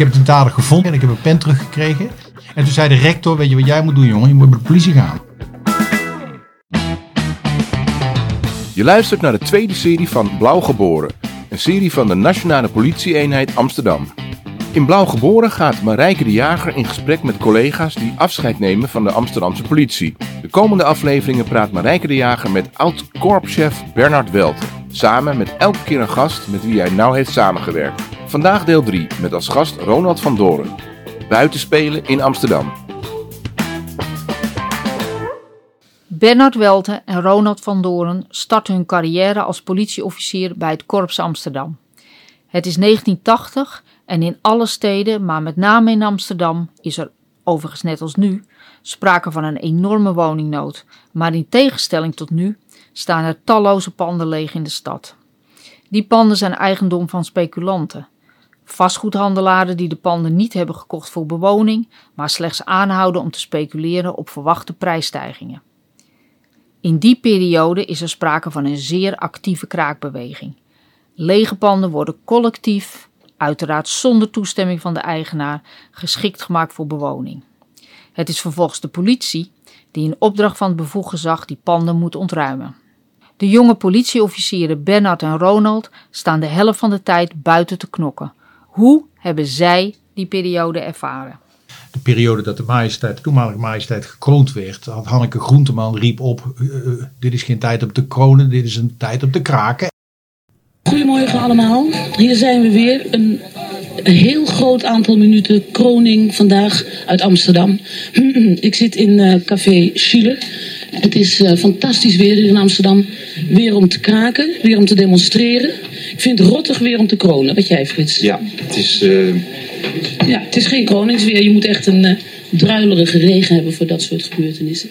heb de dader gevonden en ik heb een pen teruggekregen. En toen zei de rector, weet je wat jij moet doen jongen? Je moet bij de politie gaan. Je luistert naar de tweede serie van Blauw Geboren. Een serie van de Nationale Politie-eenheid Amsterdam. In Blauw Geboren gaat Marijke de Jager in gesprek met collega's die afscheid nemen van de Amsterdamse politie. De komende afleveringen praat Marijke de Jager met oud-korpschef Bernard Welt. Samen met elke keer een gast met wie hij nauw heeft samengewerkt. Vandaag deel 3 met als gast Ronald van Doren. Buitenspelen in Amsterdam. Bernard Welte en Ronald van Doren starten hun carrière als politieofficier bij het Korps Amsterdam. Het is 1980 en in alle steden, maar met name in Amsterdam, is er, overigens net als nu, sprake van een enorme woningnood. Maar in tegenstelling tot nu staan er talloze panden leeg in de stad. Die panden zijn eigendom van speculanten. Vastgoedhandelaren die de panden niet hebben gekocht voor bewoning, maar slechts aanhouden om te speculeren op verwachte prijsstijgingen. In die periode is er sprake van een zeer actieve kraakbeweging. Lege panden worden collectief, uiteraard zonder toestemming van de eigenaar, geschikt gemaakt voor bewoning. Het is vervolgens de politie die in opdracht van het bevoegd gezag die panden moet ontruimen. De jonge politieofficieren Bernard en Ronald staan de helft van de tijd buiten te knokken. Hoe hebben zij die periode ervaren? de periode dat de majesteit, de toenmalige majesteit gekroond werd, had Hanneke Groenteman riep op, uh, dit is geen tijd om te kronen, dit is een tijd om te kraken. Goedemorgen allemaal, hier zijn we weer. Een, een heel groot aantal minuten kroning vandaag uit Amsterdam. Ik zit in uh, café Chile. Het is uh, fantastisch weer hier in Amsterdam. Weer om te kraken, weer om te demonstreren. Ik vind het rottig weer om te kronen. Wat jij, Frits? Ja, het is... Uh... Ja, het is geen kroningsweer. Je moet echt een uh, druilerige regen hebben voor dat soort gebeurtenissen.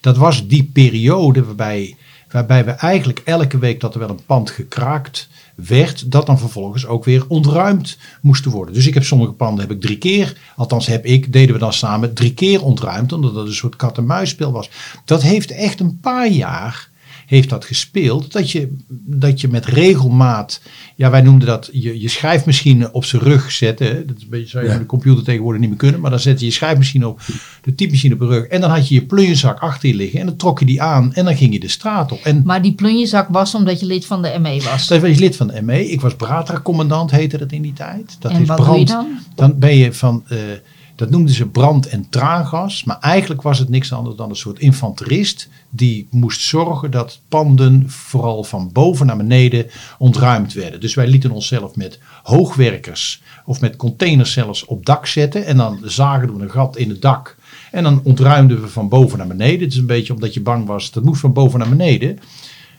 Dat was die periode waarbij, waarbij we eigenlijk elke week dat er wel een pand gekraakt werd, dat dan vervolgens ook weer ontruimd moesten worden. Dus ik heb sommige panden heb ik drie keer, althans heb ik, deden we dan samen drie keer ontruimd, omdat dat een soort kat-en-muisspel was. Dat heeft echt een paar jaar heeft dat gespeeld. Dat je, dat je met regelmaat, ja wij noemden dat je, je schrijfmachine op zijn rug zetten. Dat is een beetje, zou je ja. de computer tegenwoordig niet meer kunnen. Maar dan zette je je schrijfmachine op, de typemachine op de rug. En dan had je je plunjezak achter je liggen. En dan trok je die aan en dan ging je de straat op. En, maar die plunjezak was omdat je lid van de ME was? Dat was je lid van de ME. Ik was Bratra-commandant heette dat in die tijd. Dat en is wat brand. doe je dan? Dan ben je van... Uh, dat noemden ze brand- en traangas. Maar eigenlijk was het niks anders dan een soort infanterist. Die moest zorgen dat panden vooral van boven naar beneden ontruimd werden. Dus wij lieten onszelf met hoogwerkers of met containers zelfs op dak zetten. En dan zagen we een gat in het dak. En dan ontruimden we van boven naar beneden. Het is een beetje omdat je bang was. Dat moest van boven naar beneden.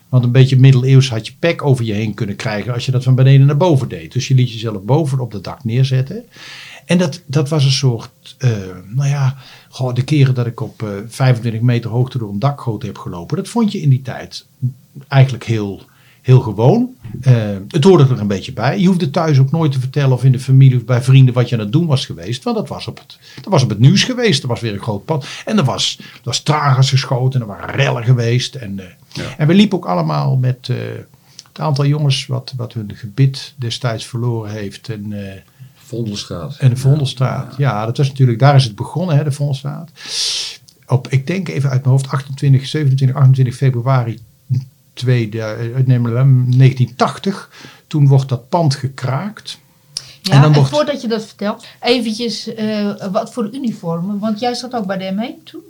Want een beetje middeleeuws had je pek over je heen kunnen krijgen als je dat van beneden naar boven deed. Dus je liet jezelf boven op het dak neerzetten. En dat, dat was een soort, uh, nou ja, de keren dat ik op uh, 25 meter hoogte door een dakgoot heb gelopen. Dat vond je in die tijd eigenlijk heel, heel gewoon. Uh, het hoorde er een beetje bij. Je hoefde thuis ook nooit te vertellen of in de familie of bij vrienden wat je aan het doen was geweest. Want dat was op het, dat was op het nieuws geweest. Er was weer een groot pad. En er was, er was tragens geschoten. Er waren rellen geweest. En, ja. en we liepen ook allemaal met het aantal jongens wat, wat hun gebit destijds verloren heeft. En, Vondelstraat. En de Vondelstraat. Ja. ja, dat was natuurlijk, daar is het begonnen, hè, de Vondelstraat. Op, ik denk even uit mijn hoofd, 28, 27, 28 februari 1980. Toen wordt dat pand gekraakt. Ja, en, dan wordt... en voordat je dat vertelt, eventjes uh, wat voor uniformen. Want jij zat ook bij de ME toen?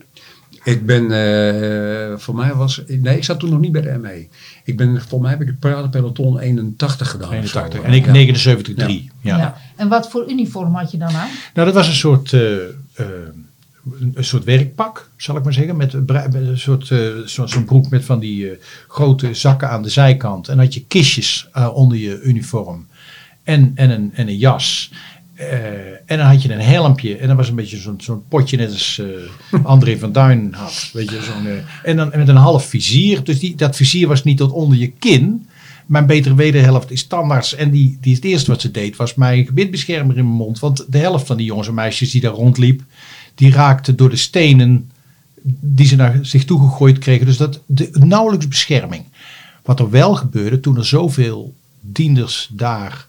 Ik ben, uh, voor mij was, nee, ik zat toen nog niet bij de ME. Ik ben, voor mij heb ik het paradepeloton 81 gedaan. 81. En ik ja. 79, 3. Ja. Ja. ja. En wat voor uniform had je dan aan? Nou, dat was een soort, uh, uh, een soort werkpak, zal ik maar zeggen. Met een soort, uh, zo'n zo broek met van die grote zakken aan de zijkant. En had je kistjes onder je uniform. En, en, een, en een jas. Uh, en dan had je een helmpje en dat was een beetje zo'n zo'n potje net als uh, André van Duin had. Weet je, uh, en dan met een half vizier. Dus die, dat vizier was niet tot onder je kin. Mijn betere wederhelft is tandarts. En die, die het eerste wat ze deed was mij een gebitbeschermer in mijn mond. Want de helft van die jongens en meisjes die daar rondliep, die raakten door de stenen die ze naar zich toe gegooid kregen. Dus dat de, nauwelijks bescherming. Wat er wel gebeurde toen er zoveel dienders daar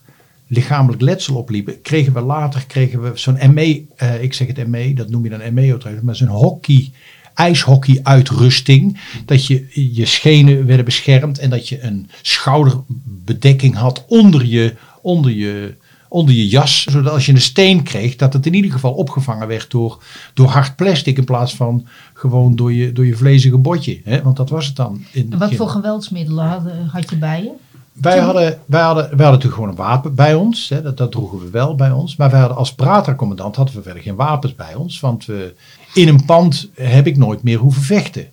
lichamelijk letsel opliepen, kregen we later kregen we zo'n ME, eh, ik zeg het ME, dat noem je dan ME, maar zo'n hockey, ijshockey-uitrusting. Dat je je schenen werden beschermd en dat je een schouderbedekking had onder je, onder je, onder je jas. Zodat als je een steen kreeg, dat het in ieder geval opgevangen werd door, door hard plastic in plaats van gewoon door je, door je vlezige botje. Hè? Want dat was het dan. In Wat voor geweldsmiddelen had, had je bij je? Wij hadden, wij, hadden, wij hadden natuurlijk gewoon een wapen bij ons. Hè, dat, dat droegen we wel bij ons. Maar wij hadden als Brata-commandant hadden we verder geen wapens bij ons. Want we, in een pand heb ik nooit meer hoeven vechten.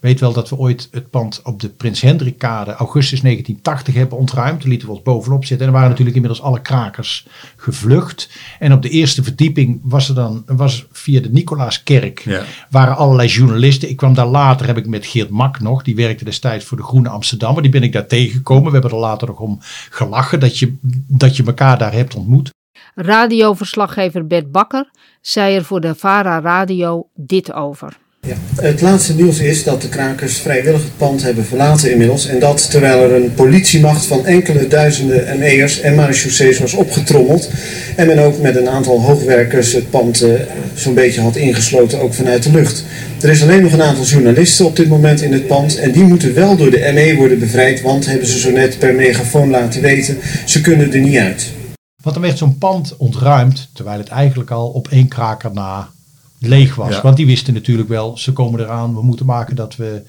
Weet wel dat we ooit het pand op de Prins Hendrikkade augustus 1980 hebben ontruimd. Toen lieten we ons bovenop zitten. En er waren natuurlijk inmiddels alle krakers gevlucht. En op de eerste verdieping was er dan was via de Nicolaaskerk Ja. waren allerlei journalisten. Ik kwam daar later, heb ik met Geert Mak nog, die werkte destijds voor de Groene Amsterdammer. Die ben ik daar tegengekomen. We hebben er later nog om gelachen dat je, dat je elkaar daar hebt ontmoet. Radioverslaggever Bert Bakker zei er voor de VARA Radio dit over. Ja. Het laatste nieuws is dat de krakers vrijwillig het pand hebben verlaten inmiddels. En dat terwijl er een politiemacht van enkele duizenden ME'ers en marechaussees was opgetrommeld. En men ook met een aantal hoogwerkers het pand eh, zo'n beetje had ingesloten, ook vanuit de lucht. Er is alleen nog een aantal journalisten op dit moment in het pand. En die moeten wel door de ME worden bevrijd, want hebben ze zo net per megafoon laten weten, ze kunnen er niet uit. Want dan werd zo'n pand ontruimd, terwijl het eigenlijk al op één kraker na leeg was. Ja. Want die wisten natuurlijk wel, ze komen eraan, we moeten maken dat we,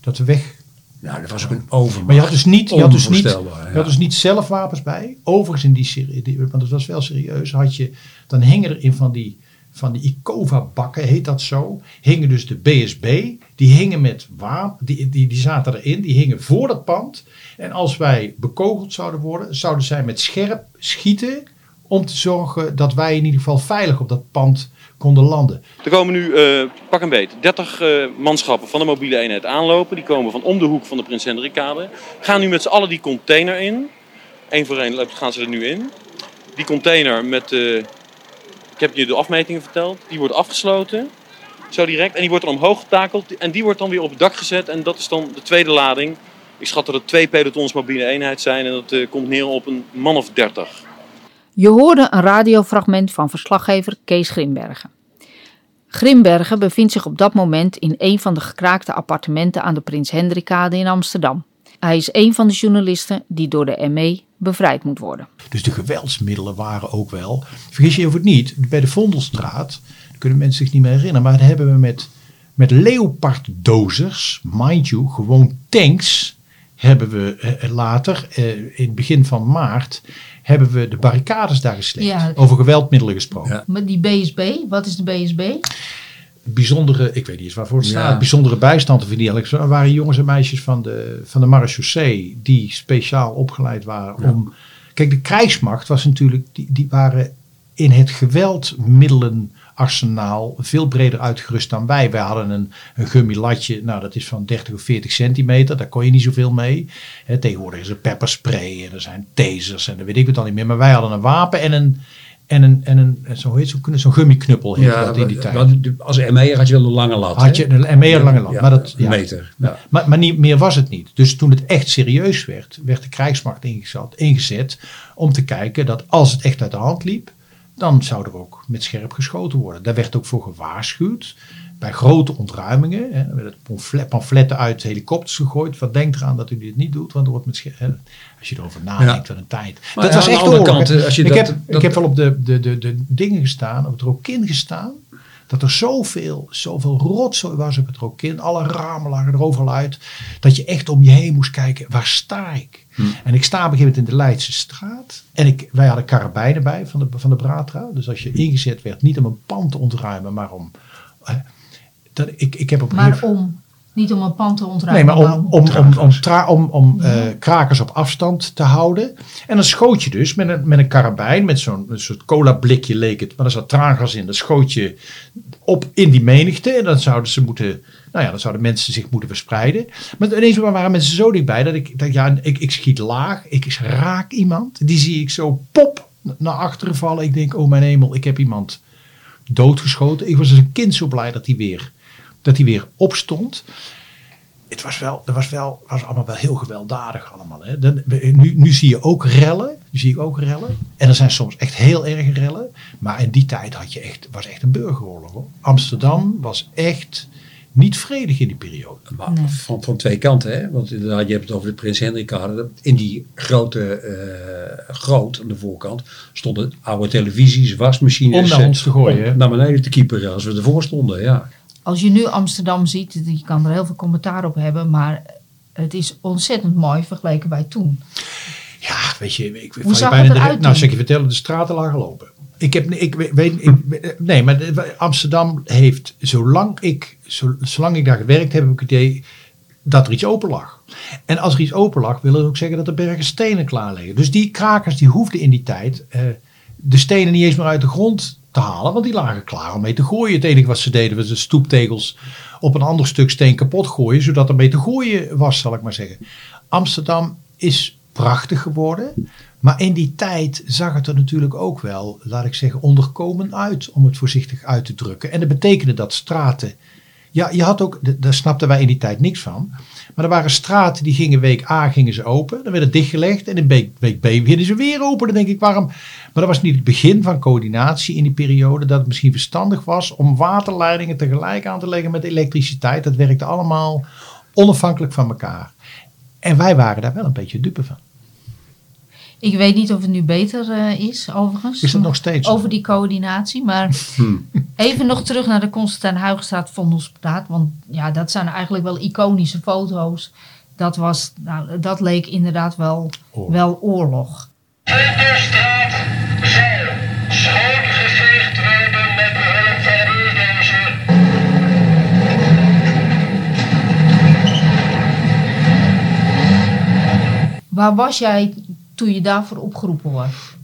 dat we weg. Nou, dat was ook een overmacht. Maar je had dus niet, je had dus niet, je had dus niet zelf wapens bij. Overigens in die serie, want het was wel serieus, had je, dan hingen er in van die, van die Icova-bakken, heet dat zo, hingen dus de BSB, die hingen met wapen, die, die, die zaten erin, die hingen voor dat pand. En als wij bekogeld zouden worden, zouden zij met scherp schieten om te zorgen dat wij in ieder geval veilig op dat pand konden landen. Er komen nu eh, pak een beet 30 eh, manschappen van de mobiele eenheid aanlopen. Die komen van om de hoek van de Prins Hendrikkade. Gaan nu met z'n allen die container in. Eén voor één gaan ze er nu in. Die container met, eh, ik heb je de afmetingen verteld, die wordt afgesloten. Zo direct. En die wordt dan omhoog getakeld. En die wordt dan weer op het dak gezet. En dat is dan de tweede lading. Ik schat dat het twee pelotons mobiele eenheid zijn. En dat eh, komt neer op een man of 30. Je hoorde een radiofragment van verslaggever Kees Grimbergen. Grimbergen bevindt zich op dat moment in een van de gekraakte appartementen aan de Prins Hendrikkade in Amsterdam. Hij is een van de journalisten die door de ME bevrijd moet worden. Dus de geweldsmiddelen waren ook wel. Vergis je over het niet, bij de Vondelstraat, dat kunnen mensen zich niet meer herinneren, maar daar hebben we met, met Leopard-dozers, mind you, gewoon tanks, hebben we eh, later, eh, in het begin van maart, hebben we de barricades daar gesleept. Ja. Over geweldmiddelen gesproken. Ja. Maar die BSB, wat is de BSB? Bijzondere, ik weet niet eens waarvoor het Ja. staat, bijzondere bijstand of. Er waren jongens en meisjes van de, van de marechaussee die speciaal opgeleid waren om... Kijk, de krijgsmacht was natuurlijk, die, die waren in het geweldmiddelenarsenaal veel breder uitgerust dan wij. Wij hadden een, een gummilatje, nou dat is van 30 of 40 centimeter, daar kon je niet zoveel mee. Hè, tegenwoordig is er pepperspray en er zijn tasers en dan weet ik het al niet meer. Maar wij hadden een wapen en een, en een, en een zo heet zo'n zo'n gummiknuppel Ja, dat in die tijd. als ME'er had je wel een lange lat. Had je een meer lange land. Ja, maar dat, een ja. meter. Ja. Maar, maar niet, meer was het niet. Dus toen het echt serieus werd, werd de krijgsmacht ingezet, ingezet om te kijken dat als het echt uit de hand liep, dan zou er ook met scherp geschoten worden. Daar werd ook voor gewaarschuwd. Bij grote ontruimingen. Hè, er werden pamflet- pamfletten uit helikopters gegooid. Van denk eraan dat u dit niet doet, want er wordt met scherp. hè, Als je erover nadenkt, wat een tijd. Maar dat ja, was de echt oorlog. kant, als je ik, dat- heb, dat- ik heb wel op de, de, de, de dingen gestaan, op het Rokin gestaan. Dat er zoveel, zoveel rotzooi was op het Rokin. Alle ramen lagen er overal uit. Dat je echt om je heen moest kijken, waar sta ik? En ik sta op een gegeven moment in de Leidse straat. En ik, wij hadden karabijnen bij van de, van de Bratra. Dus als je ingezet werd, niet om een pand te ontruimen, maar om... eh, dat, ik, ik heb op een Maar gegeven- om, niet om een pand te Nee, ontruimen. maar om, om, om, om, tra- om, om eh, krakers op afstand te houden. En dan schoot je dus met een, met een karabijn, met zo'n soort cola blikje leek het. Maar er zat traangas in. Dat schoot je op in die menigte. En dan zouden ze moeten, nou ja, dan zouden mensen zich moeten verspreiden. Maar ineens waren mensen zo dichtbij dat ik, dat, ja, ik, ik schiet laag. Ik raak iemand. Die zie ik zo pop naar achteren vallen. Ik denk, oh mijn hemel, ik heb iemand doodgeschoten. Ik was als een kind zo blij dat hij weer, dat hij weer opstond. het was wel, dat was wel, was allemaal wel heel gewelddadig allemaal. Hè. Dan, nu, nu zie je ook rellen. Nu zie je ook rellen. En er zijn soms echt heel erg rellen. Maar in die tijd had je echt, was echt een burgeroorlog. Hoor. Amsterdam was echt niet vredig in die periode. Maar van, van twee kanten, hè? want inderdaad, je hebt het over de Prins Hendrikkade. In die grote uh, groot aan de voorkant stonden oude televisies, wasmachines. Om naar ons te gooien. Om naar beneden te kieperen als we ervoor stonden, ja. Als je nu Amsterdam ziet, je kan er heel veel commentaar op hebben, maar het is ontzettend mooi vergeleken bij toen. Ja, weet je, ik Hoe zag bijna het de, eruit Nou, toen? zeg je vertellen, de straten lagen lopen. Ik heb, ik weet, ik, nee, maar Amsterdam heeft, zolang ik, zo- zolang ik daar gewerkt heb, heb ik het idee dat er iets open lag. En als er iets open lag, wil dat ook zeggen dat er bergen stenen klaar liggen. Dus die krakers die hoefden in die tijd eh, de stenen niet eens meer uit de grond te halen, want die lagen klaar om mee te gooien. Het enige wat ze deden was de stoeptegels op een ander stuk steen kapot gooien, zodat er mee te gooien was, zal ik maar zeggen. Amsterdam is prachtig geworden. Maar in die tijd zag het er natuurlijk ook wel, laat ik zeggen, onderkomen uit, om het voorzichtig uit te drukken. En dat betekende dat straten. Ja, je had ook, daar snapten wij in die tijd niks van. Maar er waren straten die gingen week A gingen ze open, dan werden dichtgelegd. En in week, week B gingen ze weer open. Dan denk ik, waarom? Maar dat was niet het begin van coördinatie in die periode. Dat het misschien verstandig was om waterleidingen tegelijk aan te leggen met elektriciteit. Dat werkte allemaal onafhankelijk van elkaar. En wij waren daar wel een beetje dupe van. Ik weet niet of het nu beter eh, is, overigens. Is dat nog steeds? Over die coördinatie. Maar even nog terug naar de Constantijn Huigstraat Vondelstraat. Want ja, dat zijn eigenlijk wel iconische foto's. Dat, was, nou, dat leek inderdaad wel Oorlog. wel oorlog. Schoongeveegd worden met behulp van. Waar was jij toen je daarvoor opgeroepen was?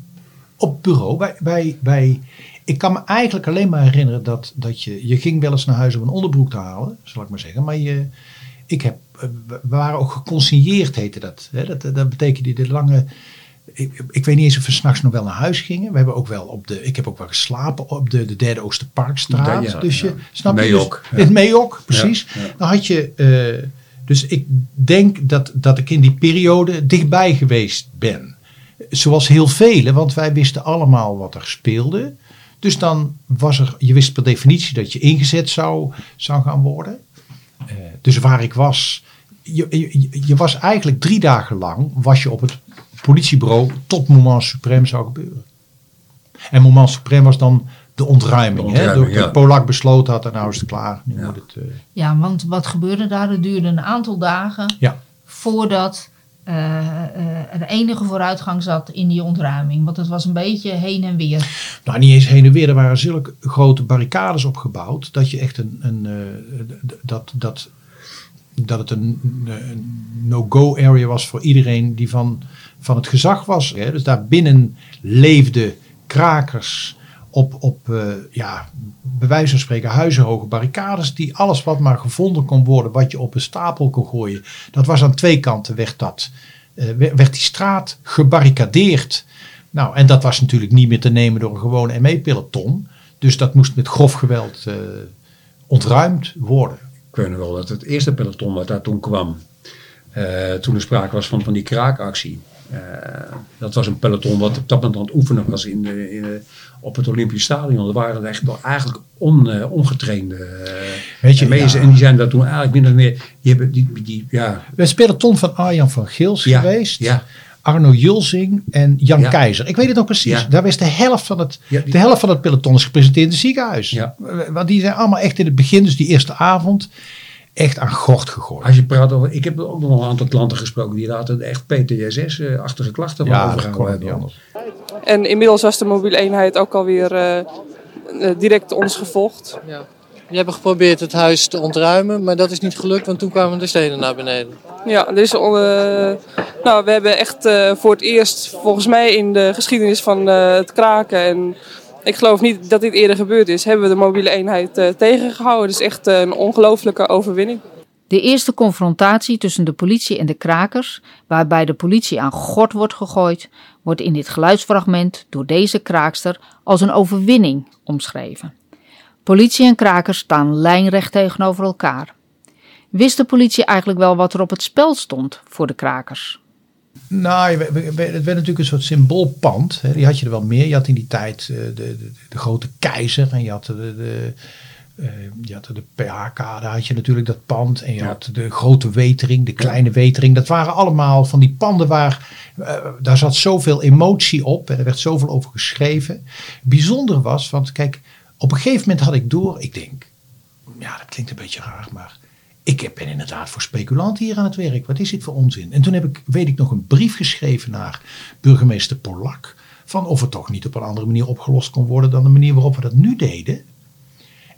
op bureau. Wij, wij, wij, ik kan me eigenlijk alleen maar herinneren dat, dat je, je ging wel eens naar huis om een onderbroek te halen, zal ik maar zeggen. Maar je, ik heb, eh, we waren ook geconsigneerd, heette dat. Hè? Dat, dat betekende de lange, ik, ik weet niet eens of we s'nachts nog wel naar huis gingen. We hebben ook wel op de, ik heb ook wel geslapen op de, de derde Oosterparkstraat. Ja, ja, dus je, ja. snap je? Dus, ja. Het Meeok, precies. Ja, ja. Dan had je, eh, dus ik denk dat, dat ik in die periode dichtbij geweest ben. Zoals heel velen, want wij wisten allemaal wat er speelde. Dus dan was er, je wist per definitie dat je ingezet zou, zou gaan worden. Eh, dus waar ik was, je, je, was eigenlijk drie dagen lang, was je op het politiebureau tot moment suprême zou gebeuren. En moment suprême was dan de ontruiming. De hè? ontruiming, Door ja. Polak besloten had en nou is het klaar. Nu Ja. moet het, eh, Ja, want wat gebeurde daar? Het duurde een aantal dagen ja. voordat eh, eh, er enige vooruitgang zat in die ontruiming. Want het was een beetje heen en weer. Nou, niet eens heen en weer. Er waren zulke grote barricades opgebouwd. Dat je echt een. een eh, dat, dat, dat het een, een no-go area was voor iedereen die van, van het gezag was. Hè. Dus daarbinnen leefden krakers op, op eh, ja, bij wijze van spreken huizenhoge barricades. Die alles wat maar gevonden kon worden, wat je op een stapel kon gooien. Dat was aan twee kanten, werd, dat, eh, werd die straat gebarricadeerd. Nou, en dat was natuurlijk niet meer te nemen door een gewone ME-peloton. Dus dat moest met grof geweld eh, ontruimd worden. Ik weet nog wel dat het eerste peloton wat daar toen kwam, toen er sprake was van, van die kraakactie. Eh, dat was een peloton wat op dat moment aan het oefenen was in, op het Olympisch Stadion. Dat waren echt wel eigenlijk on, eh, ongetrainde eh, Weet je, ME's. ja. En die zijn daar toen eigenlijk min of meer, die hebben die, die ja, We peloton van Arjan van Gils Ja, geweest. ja. Arno Julsing en Jan Ja. Keizer. Ik weet het nog precies. Ja. Daar was de helft van het, Ja, die- de helft van het peloton is gepresenteerd in het ziekenhuis. Want die zijn allemaal echt in het begin, dus die eerste avond, echt aan gort gegooid. als je praat over, ik heb ook nog een aantal klanten gesproken die later echt PTSS-achtige klachten van Ja, hebben. anders. En inmiddels was de mobiele eenheid ook alweer eh, direct ons gevolgd. Ja. Die hebben geprobeerd het huis te ontruimen, maar dat is niet gelukt, want toen kwamen de stenen naar beneden. Ja, dus, eh, nou, we hebben echt eh, voor het eerst, volgens mij in de geschiedenis van eh, het kraken, en ik geloof niet dat dit eerder gebeurd is, hebben we de mobiele eenheid eh, tegengehouden. Is echt eh, een ongelofelijke overwinning. De eerste confrontatie tussen de politie en de krakers, waarbij de politie aan gort wordt gegooid, wordt in dit geluidsfragment door deze kraakster als een overwinning omschreven. Politie en krakers staan lijnrecht tegenover elkaar. Wist de politie eigenlijk wel wat er op het spel stond voor de krakers? Nou, het werd natuurlijk een soort symboolpand. Hè. Die had je er wel meer. Je had in die tijd eh, de, de, de grote keizer en je had de, de, eh, je had de PHK, daar had je natuurlijk dat pand. En je had de grote wetering, de kleine wetering. Dat waren allemaal van die panden waar, eh, daar zat zoveel emotie op. En er werd zoveel over geschreven. Bijzonder was, want kijk, op een gegeven moment had ik door, ik denk, ja, dat klinkt een beetje raar, maar ik ben inderdaad voor speculanten hier aan het werk. Wat is dit voor onzin? En toen heb ik, weet ik nog, een brief geschreven naar burgemeester Polak. Van of het toch niet op een andere manier opgelost kon worden dan de manier waarop we dat nu deden.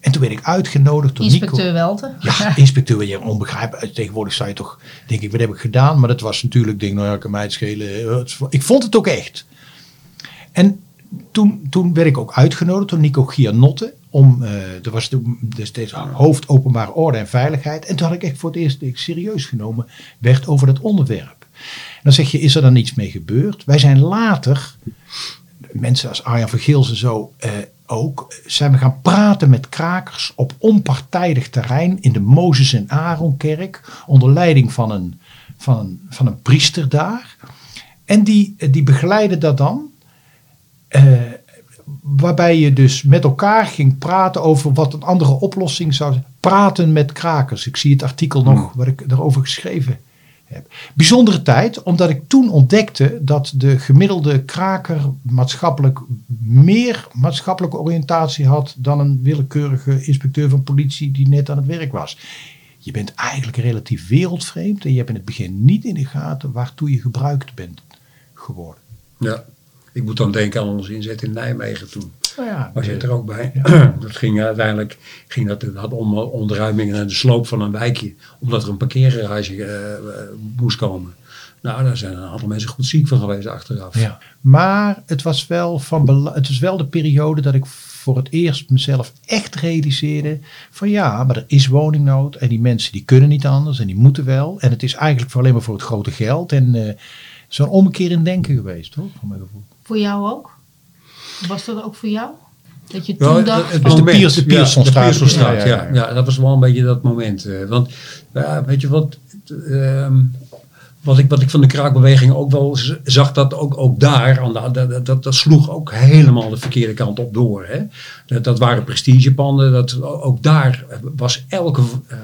En toen werd ik uitgenodigd door Nico. Inspecteur Welte. Ja, inspecteur, je onbegrijpelijk. Tegenwoordig zou je toch, denk ik, wat heb ik gedaan? Maar dat was natuurlijk, denk ik, nou ja, kan mij het schelen. Eh, Ik vond het ook echt. En toen, toen werd ik ook uitgenodigd door Nico Gianotte. Om, eh er was toen destijds hoofd openbare orde en veiligheid. En toen had ik echt voor het eerst ik serieus genomen werd over dat onderwerp. En dan zeg je, is er dan iets mee gebeurd? Wij zijn later, mensen als Arjan van Geelsen zo eh, ook, zijn we gaan praten met krakers op onpartijdig terrein in de Mozes en Aaronkerk. Onder leiding van een, van een, van een priester daar. En die, die begeleidde dat dan. Eh, waarbij je dus met elkaar ging praten over wat een andere oplossing zou zijn. Praten met krakers. Ik zie het artikel nog wat ik erover geschreven heb. Bijzondere tijd, omdat ik toen ontdekte dat de gemiddelde kraker maatschappelijk meer maatschappelijke oriëntatie had dan een willekeurige inspecteur van politie die net aan het werk was. Je bent eigenlijk relatief wereldvreemd en je hebt in het begin niet in de gaten waartoe je gebruikt bent geworden. Ja. Ik moet dan denken aan onze inzet in Nijmegen toen. Nou ja, Was jij eh, er ook bij? Dat ging uiteindelijk ging dat, dat had om ontruimingen en de sloop van een wijkje. Omdat er een parkeergarage eh, eh, moest komen. Nou, daar zijn een aantal mensen goed ziek van geweest achteraf. Ja. Maar het was, wel van het was wel de periode dat ik voor het eerst mezelf echt realiseerde van ja, maar er is woningnood en die mensen die kunnen niet anders en die moeten wel. En het is eigenlijk voor alleen maar voor het grote geld. En eh zo'n omkeer in denken geweest hoor, van mijn gevoel. Voor jou ook? Was dat ook voor jou? Dat je toen Ja, het, dacht... het Dus de moment, Piers- de ja, Piersonstraat. Ja, ja, ja, ja, ja. dat was wel een beetje dat moment. eh, want ja, weet je wat, ehm, wat, ik, wat ik van de kraakbeweging ook wel zag, dat ook, ook daar, aan de, dat, dat, dat sloeg ook helemaal de verkeerde kant op door. Hè? Dat, dat waren prestigepanden, dat, ook daar was elke... eh,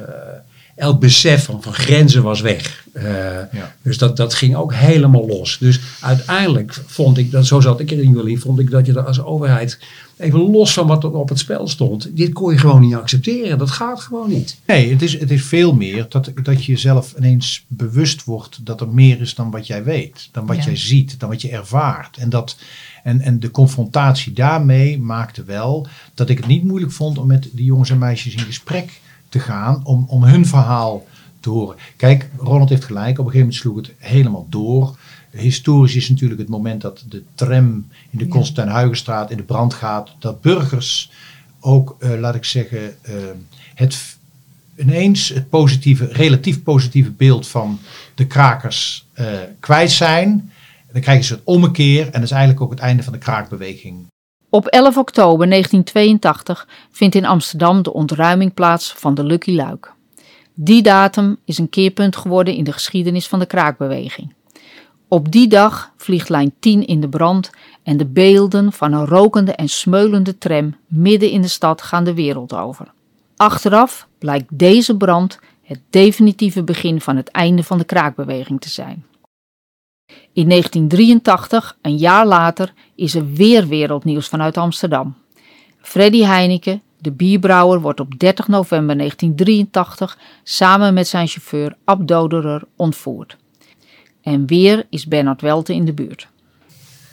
elk besef van, van grenzen was weg. Eh, Dus dat, dat ging ook helemaal los. Dus uiteindelijk vond ik, dat, zo zat ik erin Willy, vond ik dat je er als overheid, even los van wat er op het spel stond, dit kon je gewoon niet accepteren. Dat gaat gewoon niet. Nee, het is, het is veel meer dat, dat je jezelf ineens bewust wordt dat er meer is dan wat jij weet, dan wat Ja. jij ziet, dan wat je ervaart. En, dat, en, en de confrontatie daarmee maakte wel dat ik het niet moeilijk vond om met die jongens en meisjes in gesprek te gaan om, om hun verhaal te horen. Kijk, Ronald heeft gelijk, op een gegeven moment sloeg het helemaal door. Historisch is natuurlijk het moment dat de tram in de Ja. Constantijn in de brand gaat, dat burgers ook, eh, laat ik zeggen, eh, het ineens het positieve, relatief positieve beeld van de krakers eh, kwijt zijn. Dan krijgen ze het ommekeer en dat is eigenlijk ook het einde van de kraakbeweging. Op 11 oktober 1982 vindt in Amsterdam de ontruiming plaats van de Lucky Luik. Die datum is een keerpunt geworden in de geschiedenis van de kraakbeweging. Op die dag vliegt lijn 10 in de brand en de beelden van een rokende en smeulende tram midden in de stad gaan de wereld over. Achteraf blijkt deze brand het definitieve begin van het einde van de kraakbeweging te zijn. In 1983, een jaar later, is er weer wereldnieuws vanuit Amsterdam. Freddy Heineken, de bierbrouwer, wordt op 30 november 1983 samen met zijn chauffeur Ab Doderer ontvoerd. En weer is Bernard Welte in de buurt.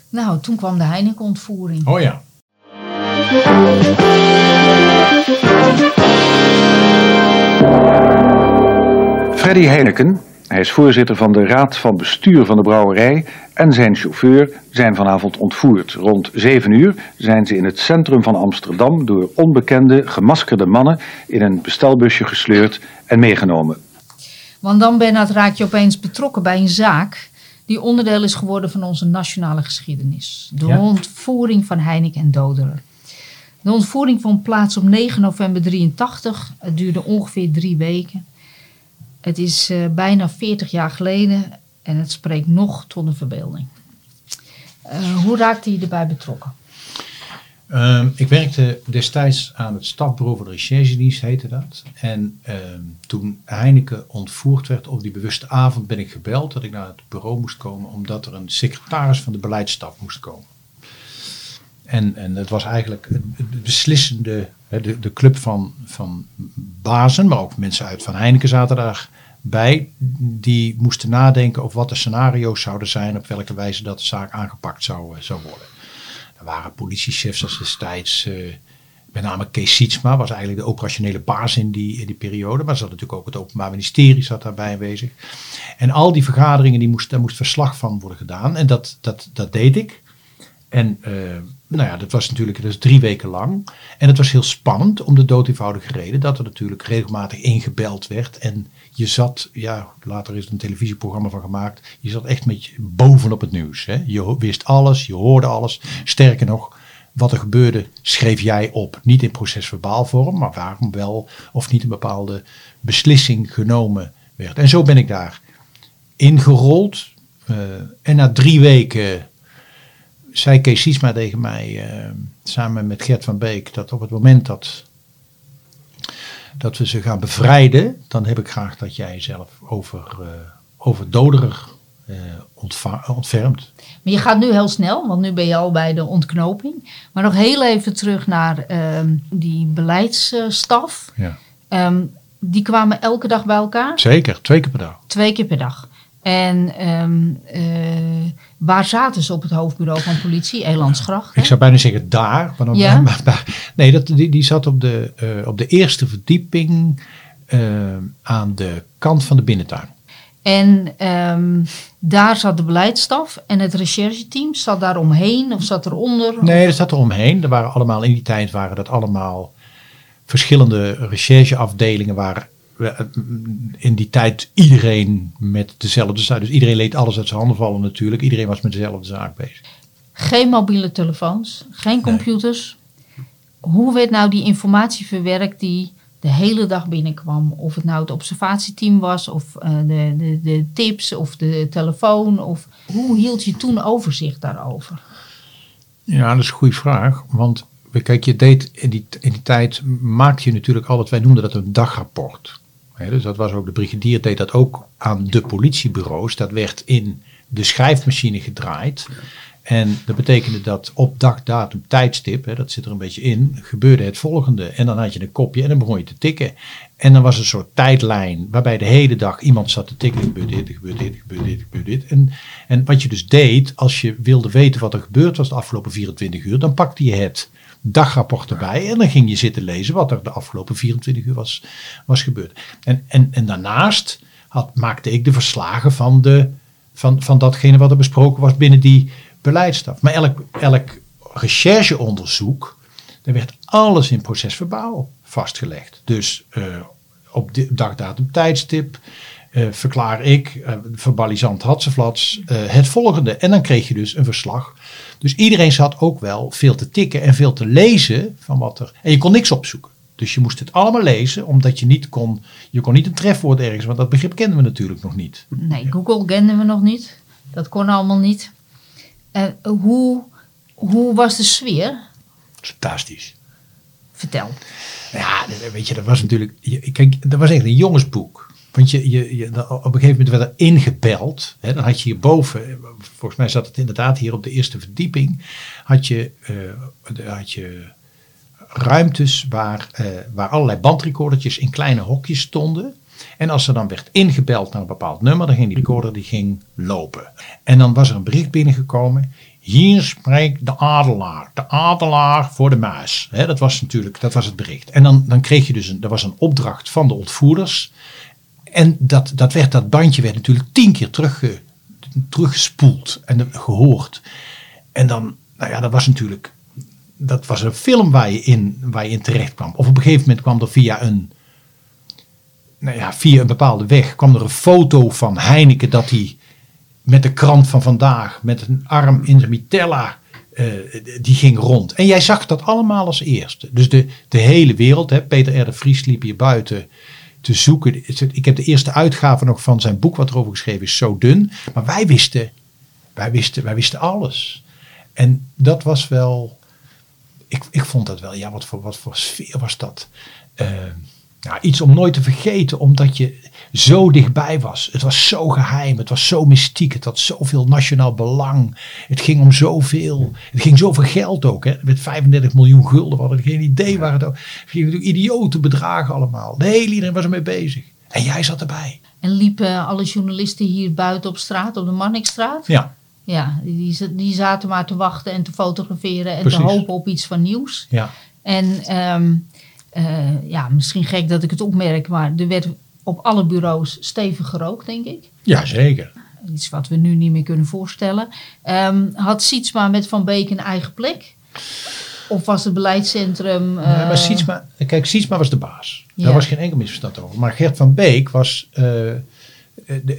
Nou, toen kwam de Heineken-ontvoering. Oh ja. Freddy Heineken, hij is voorzitter van de raad van bestuur van de brouwerij en zijn chauffeur zijn vanavond ontvoerd. Rond 7 uur zijn ze in het centrum van Amsterdam door onbekende gemaskerde mannen in een bestelbusje gesleurd en meegenomen. Want dan, Bernard, raak je opeens betrokken bij een zaak die onderdeel is geworden van onze nationale geschiedenis. De Ja. ontvoering van Heineken en Doderer. De ontvoering vond plaats op 9 november 83. Het duurde ongeveer drie weken. Het is eh, bijna 40 jaar geleden en het spreekt nog tot een verbeelding. Eh, hoe raakte je erbij betrokken? Ehm, ik werkte destijds aan het stafbureau van de recherchedienst, heette dat. En ehm, toen Heineken ontvoerd werd op die bewuste avond ben ik gebeld dat ik naar het bureau moest komen omdat er een secretaris van de beleidsstaf moest komen. En, en het was eigenlijk het beslissende, de, de club van, van bazen, maar ook mensen uit van Heineken zaten daarbij. Die moesten nadenken over wat de scenario's zouden zijn, op welke wijze dat de zaak aangepakt zou, eh, zou worden. Er waren politiechefs als destijds, eh, met name Kees Sietsma was eigenlijk de operationele baas in die, in die periode. Maar er zat natuurlijk ook het Openbaar Ministerie zat daarbij aanwezig. En al die vergaderingen, die moest, daar moest verslag van worden gedaan. En dat, dat, dat deed ik. En eh, nou ja, dat was natuurlijk is drie weken lang. En het was heel spannend om de dood reden dat er natuurlijk regelmatig ingebeld werd. En je zat, ja, later is er een televisieprogramma van gemaakt. Je zat echt met je bovenop het nieuws. Hè? Je wist alles, je hoorde alles. Sterker nog, wat er gebeurde, schreef jij op. Niet in procesverbaal vorm, maar waarom wel of niet een bepaalde beslissing genomen werd. En zo ben ik daar ingerold. Eh, en na drie weken zei Kees Siesma tegen mij, eh, samen met Gert van Beek, dat op het moment dat, dat we ze gaan bevrijden, dan heb ik graag dat jij zelf over, eh over Doderig eh, ontva- ontfermt. Maar je gaat nu heel snel, want nu ben je al bij de ontknoping. Maar nog heel even terug naar ehm, die beleidsstaf. Ja. Ehm, die kwamen elke dag bij elkaar, Zeker, twee keer per dag. twee keer per dag. En ehm, eh, waar zaten ze op het hoofdbureau van politie? Elandsgracht. hè? Ik zou bijna zeggen daar. Maar Ja? maar- maar- nee, dat, die, die zat op de, eh, op de eerste verdieping eh, aan de kant van de binnentuin. En ehm, daar zat de beleidsstaf en het rechercheteam zat daar omheen of zat eronder. Nee, dat zat er omheen. Er waren allemaal, in die tijd waren dat allemaal verschillende rechercheafdelingen waar in die tijd iedereen met dezelfde zaak. Dus iedereen leed alles uit zijn handen vallen natuurlijk. Iedereen was met dezelfde zaak bezig. Geen mobiele telefoons, geen computers. Hoe werd nou die informatie verwerkt die de hele dag binnenkwam? Of het nou het observatieteam was, of eh, de, de, de tips, of de telefoon. Of hoe hield je toen overzicht daarover? Ja, dat is een goede vraag. Want kijk, je deed in die, in die tijd maakte je natuurlijk altijd, wij noemden dat een dagrapport. Dus dat was ook, de brigadier deed dat ook aan de politiebureaus. Dat werd in de schrijfmachine gedraaid. En dat betekende dat op dag, datum, tijdstip, hè, dat zit er een beetje in, gebeurde het volgende. En dan had je een kopje en dan begon je te tikken. En dan was een soort tijdlijn waarbij de hele dag iemand zat te tikken. Gebeurt dit, gebeurt dit, gebeurt dit, gebeurt dit. En, en wat je dus deed, als je wilde weten wat er gebeurd was de afgelopen 24 uur, dan pakte je het dagrapport erbij en dan ging je zitten lezen wat er de afgelopen 24 uur was, was gebeurd. En, en, en daarnaast had, maakte ik de verslagen van, de, van, van datgene wat er besproken was binnen die beleidsstaf. Maar elk, elk rechercheonderzoek, daar werd alles in procesverbaal vastgelegd. Dus eh, op de dag, datum, tijdstip eh, verklaar ik, eh verbalisant hatseflats, eh het volgende. En dan kreeg je dus een verslag. Dus iedereen zat ook wel veel te tikken en veel te lezen van wat er... En je kon niks opzoeken. Dus je moest het allemaal lezen, omdat je niet kon... Je kon niet een trefwoord ergens, want dat begrip kenden we natuurlijk nog niet. Nee, Google kenden we nog niet. Dat kon allemaal niet. En hoe, hoe was de sfeer? Fantastisch. Vertel. Ja, weet je, dat was natuurlijk. Kijk, dat was echt een jongensboek. Want je, je, je, op een gegeven moment werd er ingebeld. Hè, dan had je hierboven, volgens mij zat het inderdaad hier op de eerste verdieping. Had je, eh, had je ruimtes waar, eh, waar allerlei bandrecordertjes in kleine hokjes stonden. En als er dan werd ingebeld naar een bepaald nummer, dan ging die recorder die ging lopen. En dan was er een bericht binnengekomen. Hier spreekt de adelaar. De adelaar voor de muis. Dat was natuurlijk dat was het bericht. En dan, dan kreeg je dus een, er was een opdracht van de ontvoerders. En dat, dat, werd, dat bandje werd natuurlijk tien keer terugge, teruggespoeld en gehoord. En dan, nou ja, dat was natuurlijk, dat was een film waar je in, waar je in terecht kwam. Of op een gegeven moment kwam er via een, nou ja, via een bepaalde weg, kwam er een foto van Heineken dat hij met de krant van vandaag, met een arm in zijn mitella, eh, die ging rond. En jij zag dat allemaal als eerste. Dus de, de hele wereld, hè, Peter R. de Vries liep hier buiten te zoeken. Ik heb de eerste uitgave nog van zijn boek wat erover geschreven is zo dun. Maar wij wisten, wij wisten, wij wisten alles. En dat was wel, ik, ik vond dat wel, ja wat voor, wat voor sfeer was dat. Eh, nou, iets om nooit te vergeten, omdat je zo dichtbij was. Het was zo geheim, het was zo mystiek, het had zoveel nationaal belang. Het ging om zoveel, het ging zoveel geld ook. Hè. Met 35 miljoen gulden, we hadden geen idee waar het ook. Het ging natuurlijk idiote bedragen allemaal. De hele iedereen was ermee bezig. En jij zat erbij. En liepen alle journalisten hier buiten op straat, op de Mannikstraat? Ja. Ja, die, die zaten maar te wachten en te fotograferen en Precies. te hopen op iets van nieuws. Ja. En ehm, eh, ja, misschien gek dat ik het opmerk, maar er werd op alle bureaus stevig gerookt, denk ik. Ja, zeker. Iets wat we nu niet meer kunnen voorstellen. Ehm, had Sietsma met Van Beek een eigen plek? Of was het beleidscentrum... eh, maar Sietsma, kijk, Sietsma was de baas. Ja. Daar was geen enkel misverstand over. Maar Gert van Beek was, eh, eh,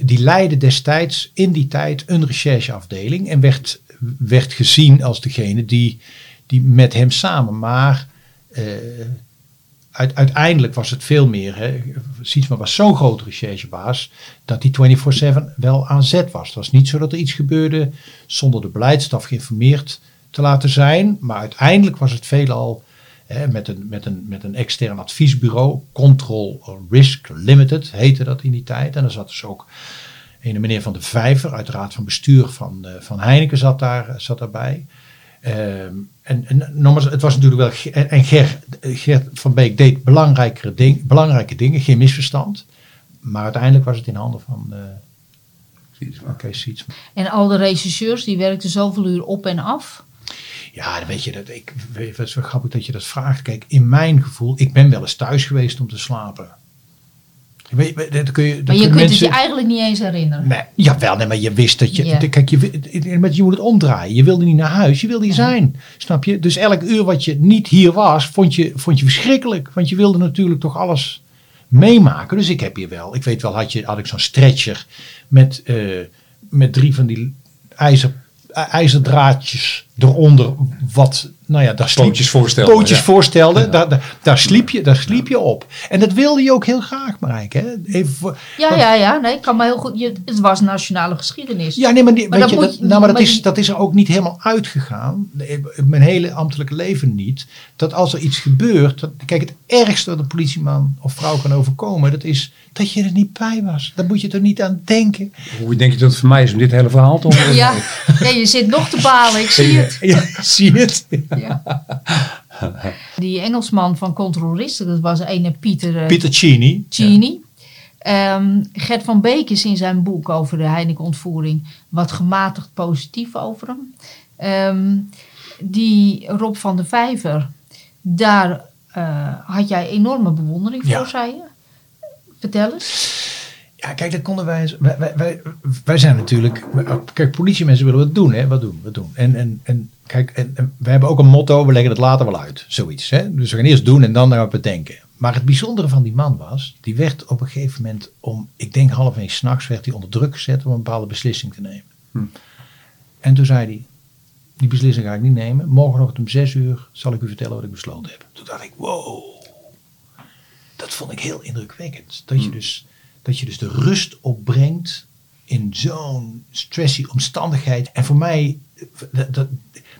die leidde destijds in die tijd een rechercheafdeling. En werd, werd gezien als degene die, die met hem samen. Maar eh, uiteindelijk was het veel meer. Hè. Was zo'n grote recherchebaas dat die 24-7 wel aan zet was. Het was niet zo dat er iets gebeurde zonder de beleidsstaf geïnformeerd te laten zijn. Maar uiteindelijk was het veelal hè, met, een, met, een, met een extern adviesbureau. Control Risk Limited heette dat in die tijd. En er zat dus ook een meneer van de Vijver uit de raad van bestuur van, eh, van Heineken zat, daar, zat daarbij. Ehm, en, en nogmaals, het was natuurlijk wel. En, Ger, Gert van Beek deed belangrijkere ding, belangrijke dingen, geen misverstand. Maar uiteindelijk was het in handen van. eh Oké, Sietsma. En al de regisseurs, die werkten zoveel uur op en af. Ja, dan weet je dat. Ik, het is wel grappig dat je dat vraagt. Kijk, in mijn gevoel, ik ben wel eens thuis geweest om te slapen. Weet- dat kun je, Maar je kunt mensen, het je eigenlijk niet eens herinneren. Nee, jawel, nee, maar je wist dat je. Kijk, je, maar je moet het omdraaien. Je wilde niet naar huis, je wilde hier zijn. Snap je? Dus elk uur wat je niet hier was, vond je, vond je verschrikkelijk. Want je wilde natuurlijk toch alles meemaken. Dus ik heb hier wel. Ik weet wel, had, je, had ik zo'n stretcher met, eh, met drie van die ijzer, ij- ijzerdraadjes eronder. Wat, nou ja, daar sliep, Pootjes voorstelde, Pootjes ja. voorstelde. Daar, daar, daar, sliep je, daar sliep je op. En dat wilde je ook heel graag, Marijke. Hè? Even voor, Ja, want- ja, ja. Nee, ik kan me heel goed. Je, het was nationale geschiedenis. ja, nee, maar, die, weet dat je, moet dat, nou, maar dat, is, dat is er ook niet helemaal uitgegaan. Mijn hele ambtelijke leven niet. Dat als er iets gebeurt. Dat, kijk, het ergste wat een politieman of vrouw kan overkomen. Dat is dat je er niet bij was. Daar moet je er niet aan denken. Hoe denk je dat het voor mij is om dit hele verhaal te horen? Ja, ja, je zit nog te balen, ik zie het. Ja, zie je het? Ja. Die Engelsman van controlisten, dat was een Pieter, eh, Pieter Cini. Cini. Ehm, Gert van Beek is in zijn boek over de Heineken-ontvoering wat gematigd positief over hem. Ehm, die Rob van de Vijver, daar eh, had jij enorme bewondering voor, Ja. zei je. Vertel eens. Ja, kijk, dat konden wij, wij, wij, wij, wij zijn natuurlijk. Kijk, politiemensen willen wat doen, hè? Wat doen, wat doen. En, en, en kijk, en, en we hebben ook een motto: we leggen het later wel uit. Zoiets. Hè? Dus we gaan eerst doen en dan we bedenken. Maar het bijzondere van die man was, die werd op een gegeven moment om, ik denk half één s'nachts, werd hij onder druk gezet om een bepaalde beslissing te nemen. En toen zei hij, die beslissing ga ik niet nemen. Morgenochtend om zes uur zal ik u vertellen wat ik besloten heb. Toen dacht ik, wow. Dat vond ik heel indrukwekkend. Dat, je, dus, dat je dus de rust opbrengt in zo'n stressy omstandigheid. En voor mij, dat, dat,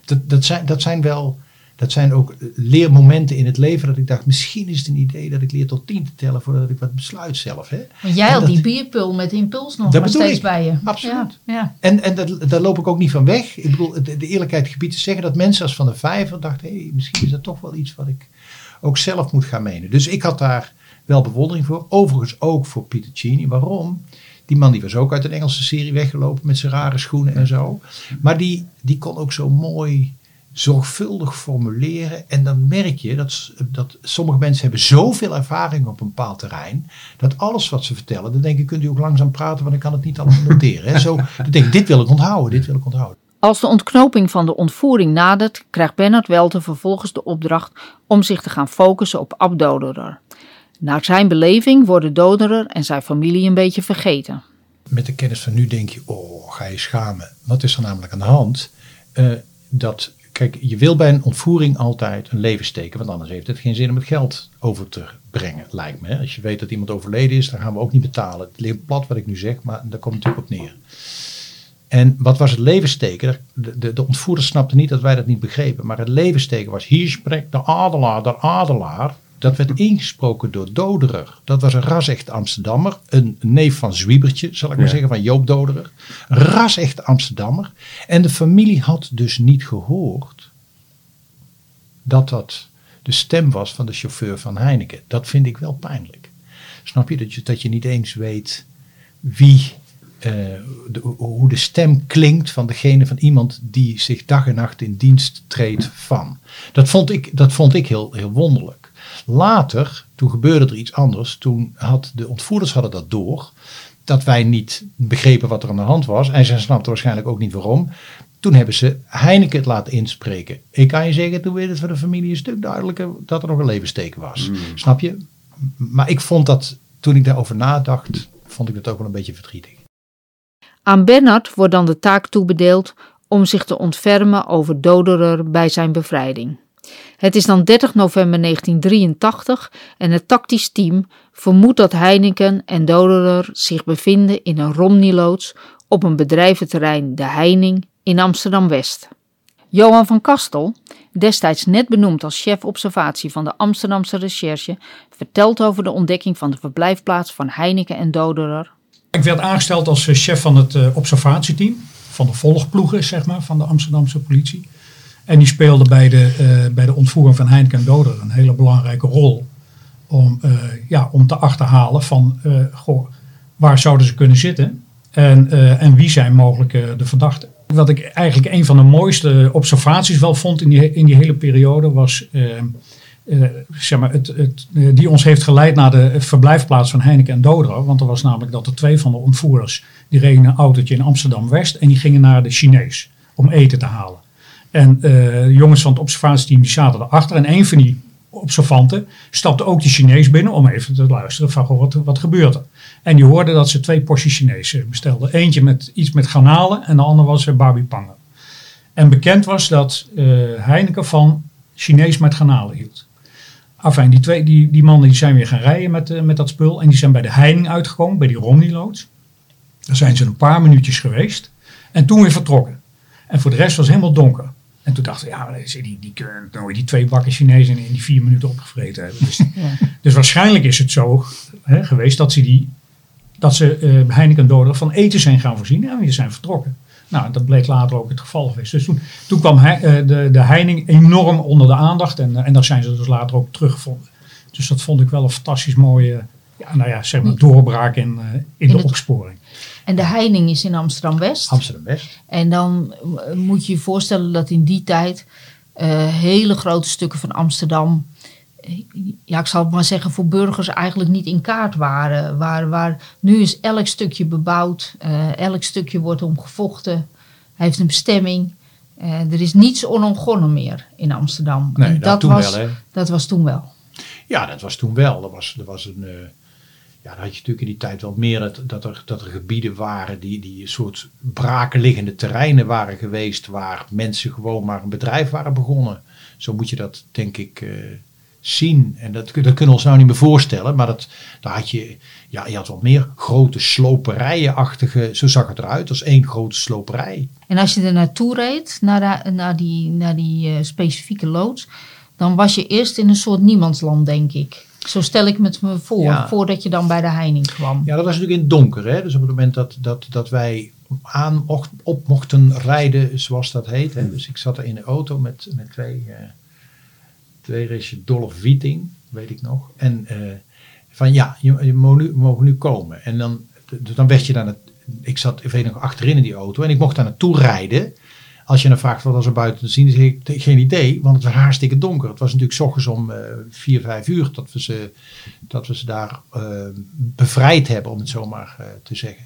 dat, dat, zijn, dat zijn wel... Dat zijn ook leermomenten in het leven dat ik dacht, misschien is het een idee dat ik leer tot tien te tellen voordat ik wat besluit zelf. Hè? Want jij had dat- die bierpul met impuls nog Dat maar steeds ik. bij je. Absoluut. Ja, ja. En, en dat, daar loop ik ook niet van weg. Ik bedoel, de, de eerlijkheid gebied te zeggen dat mensen als Van de Vijver dachten, hé, hey, misschien is dat toch wel iets wat ik ook zelf moet gaan menen. Dus ik had daar wel bewondering voor. Overigens ook voor Peter Cini. Waarom? Die man die was ook uit een Engelse serie weggelopen met zijn rare schoenen en zo. Maar die, die kon ook zo mooi zorgvuldig formuleren. En dan merk je dat, dat sommige mensen hebben zoveel ervaring op een bepaald terrein. Dat alles wat ze vertellen, dan denk ik, kunt u ook langzaam praten, want ik kan het niet allemaal noteren. Hè? Zo, denk ik, dit wil ik onthouden, dit wil ik onthouden. Als de ontknoping van de ontvoering nadert, krijgt Bernard Welten vervolgens de opdracht om zich te gaan focussen op Ab Doderer. Naar zijn beleving worden Doderer en zijn familie een beetje vergeten. Met de kennis van nu denk je, oh, ga je schamen. Wat is er namelijk aan de hand? Eh, dat, kijk, je wil bij een ontvoering altijd een leven steken, want anders heeft het geen zin om het geld over te brengen, lijkt me. Als je weet dat iemand overleden is, dan gaan we ook niet betalen. Het ligt plat wat ik nu zeg, maar daar komt het natuurlijk op neer. En wat was het levensteken? De, de, de ontvoerders snapten niet dat wij dat niet begrepen. Maar het levensteken was, hier spreekt de adelaar, de adelaar. Dat werd ingesproken door Doderer. Dat was een ras-echt Amsterdammer. Een neef van Zwiebertje, zal ik maar zeggen, van Joop Doderer. Ras-echt Amsterdammer. En de familie had dus niet gehoord dat dat de stem was van de chauffeur van Heineken. Dat vind ik wel pijnlijk. Snap je? Dat je, dat je niet eens weet wie, eh, de- hoe de stem klinkt van degene van iemand die zich dag en nacht in dienst treedt van. Dat vond ik, dat vond ik heel, heel wonderlijk. Later, toen gebeurde er iets anders. Toen had de ontvoerders hadden dat door. Dat wij niet begrepen wat er aan de hand was. En ze snapten waarschijnlijk ook niet waarom. Toen hebben ze Heineken het laten inspreken. Ik kan je zeggen, toen werd het voor de familie een stuk duidelijker dat er nog een levensteken was. Snap je? Maar ik vond dat, toen ik daarover nadacht, vond ik dat ook wel een beetje verdrietig. Aan Bernard wordt dan de taak toebedeeld om zich te ontfermen over Doderer bij zijn bevrijding. Het is dan 30 november 1983 en het tactisch team vermoedt dat Heineken en Doderer zich bevinden in een Romney-loods op een bedrijventerrein De Heining in Amsterdam-West. Johan van Kastel, destijds net benoemd als chef observatie van de Amsterdamse recherche, vertelt over de ontdekking van de verblijfplaats van Heineken en Doderer Ik werd aangesteld als eh, chef van het eh, observatieteam. Van de volgploegen, zeg maar, van de Amsterdamse politie. En die speelde bij de, eh, bij de ontvoering van Heineken en Doder een hele belangrijke rol. Om, eh, ja, om te achterhalen van, eh, goh, waar zouden ze kunnen zitten? En, en wie zijn mogelijk de verdachten? Wat ik eigenlijk een van de mooiste observaties wel vond in die, in die hele periode was... zeg maar, het, het, die ons heeft geleid naar de verblijfplaats van Heineken en Dodro. Want er was namelijk dat er twee van de ontvoerders, die reden een autootje in Amsterdam-West en die gingen naar de Chinees om eten te halen. En eh, de jongens van het observatieteam die zaten erachter en een van die observanten stapte ook die Chinees binnen om even te luisteren van wat, wat gebeurt er. En die hoorden dat ze twee porties Chinees eh, bestelden. Eentje met iets met garnalen en de ander was uh, babi pangen. En bekend was dat eh, Heineken van Chinees met garnalen hield. Afijn, die, twee, die, die mannen die zijn weer gaan rijden met, eh, met dat spul. En die zijn bij de heining uitgekomen, bij die Romney-loods. Daar zijn ze een paar minuutjes geweest. En toen weer vertrokken. En voor de rest was het helemaal donker. En toen dachten we, ja, die, die kunnen nooit die twee bakken Chinezen in die vier minuten opgevreten hebben. Dus, dus waarschijnlijk is het zo hè, geweest dat ze, die, dat ze eh, Heineken en Doder van eten zijn gaan voorzien en weer zijn vertrokken. Nou, dat bleek later ook het geval geweest. Dus toen, toen kwam hij, eh, de, de heining enorm onder de aandacht. En, eh, en daar zijn ze dus later ook teruggevonden. Dus dat vond ik wel een fantastisch mooie ja, nou ja, zeg maar doorbraak in, uh, in, in, de het, opsporing. En de heining is in Amsterdam-West. Amsterdam-West. En dan moet je je voorstellen dat in die tijd uh, hele grote stukken van Amsterdam... Ja, ik zal het maar zeggen, voor burgers eigenlijk niet in kaart waren. Waar, waar, nu is elk stukje bebouwd, uh, elk stukje wordt omgevochten, heeft een bestemming. Uh, er is niets onontgonnen meer in Amsterdam. Nee, en dat, was, wel, dat was toen wel. Ja, dat was toen wel. Er was, er was een. Dan had je natuurlijk in die tijd wel meer dat, dat, er, dat er gebieden waren die, die een soort brakenliggende terreinen waren geweest. waar mensen gewoon maar een bedrijf waren begonnen. Zo moet je dat, denk ik. Uh, zien. En dat, dat kunnen we ons nou niet meer voorstellen. Maar dat, daar had je, ja, je had wat meer grote sloperijen-achtige. Zo zag het eruit als één grote sloperij. En als je er naartoe reed, naar, naar die, naar die uh, specifieke loods. dan was je eerst in een soort niemandsland, denk ik. Zo stel ik me het me voor, ja. voordat je dan bij de heining kwam. Ja, dat was natuurlijk in het donker. Hè? Dus op het moment dat, dat, dat wij aan op mochten rijden, zoals dat heet. Hè? Dus ik zat er in de auto met, met twee. Uh, twee race Dolph Wieting, weet ik nog. En uh, van ja, je, je mag nu, mogen nu komen. En dan, dan werd je dan het. Ik zat, ik weet nog, achterin in die auto en ik mocht daar naartoe rijden. Als je dan vraagt wat was er buiten te zien, zeg ik geen idee, want het was hartstikke donker. Het was natuurlijk s ochtends om uh, vier, vijf uur dat we ze, dat we ze daar uh, bevrijd hebben, om het zo maar uh, te zeggen.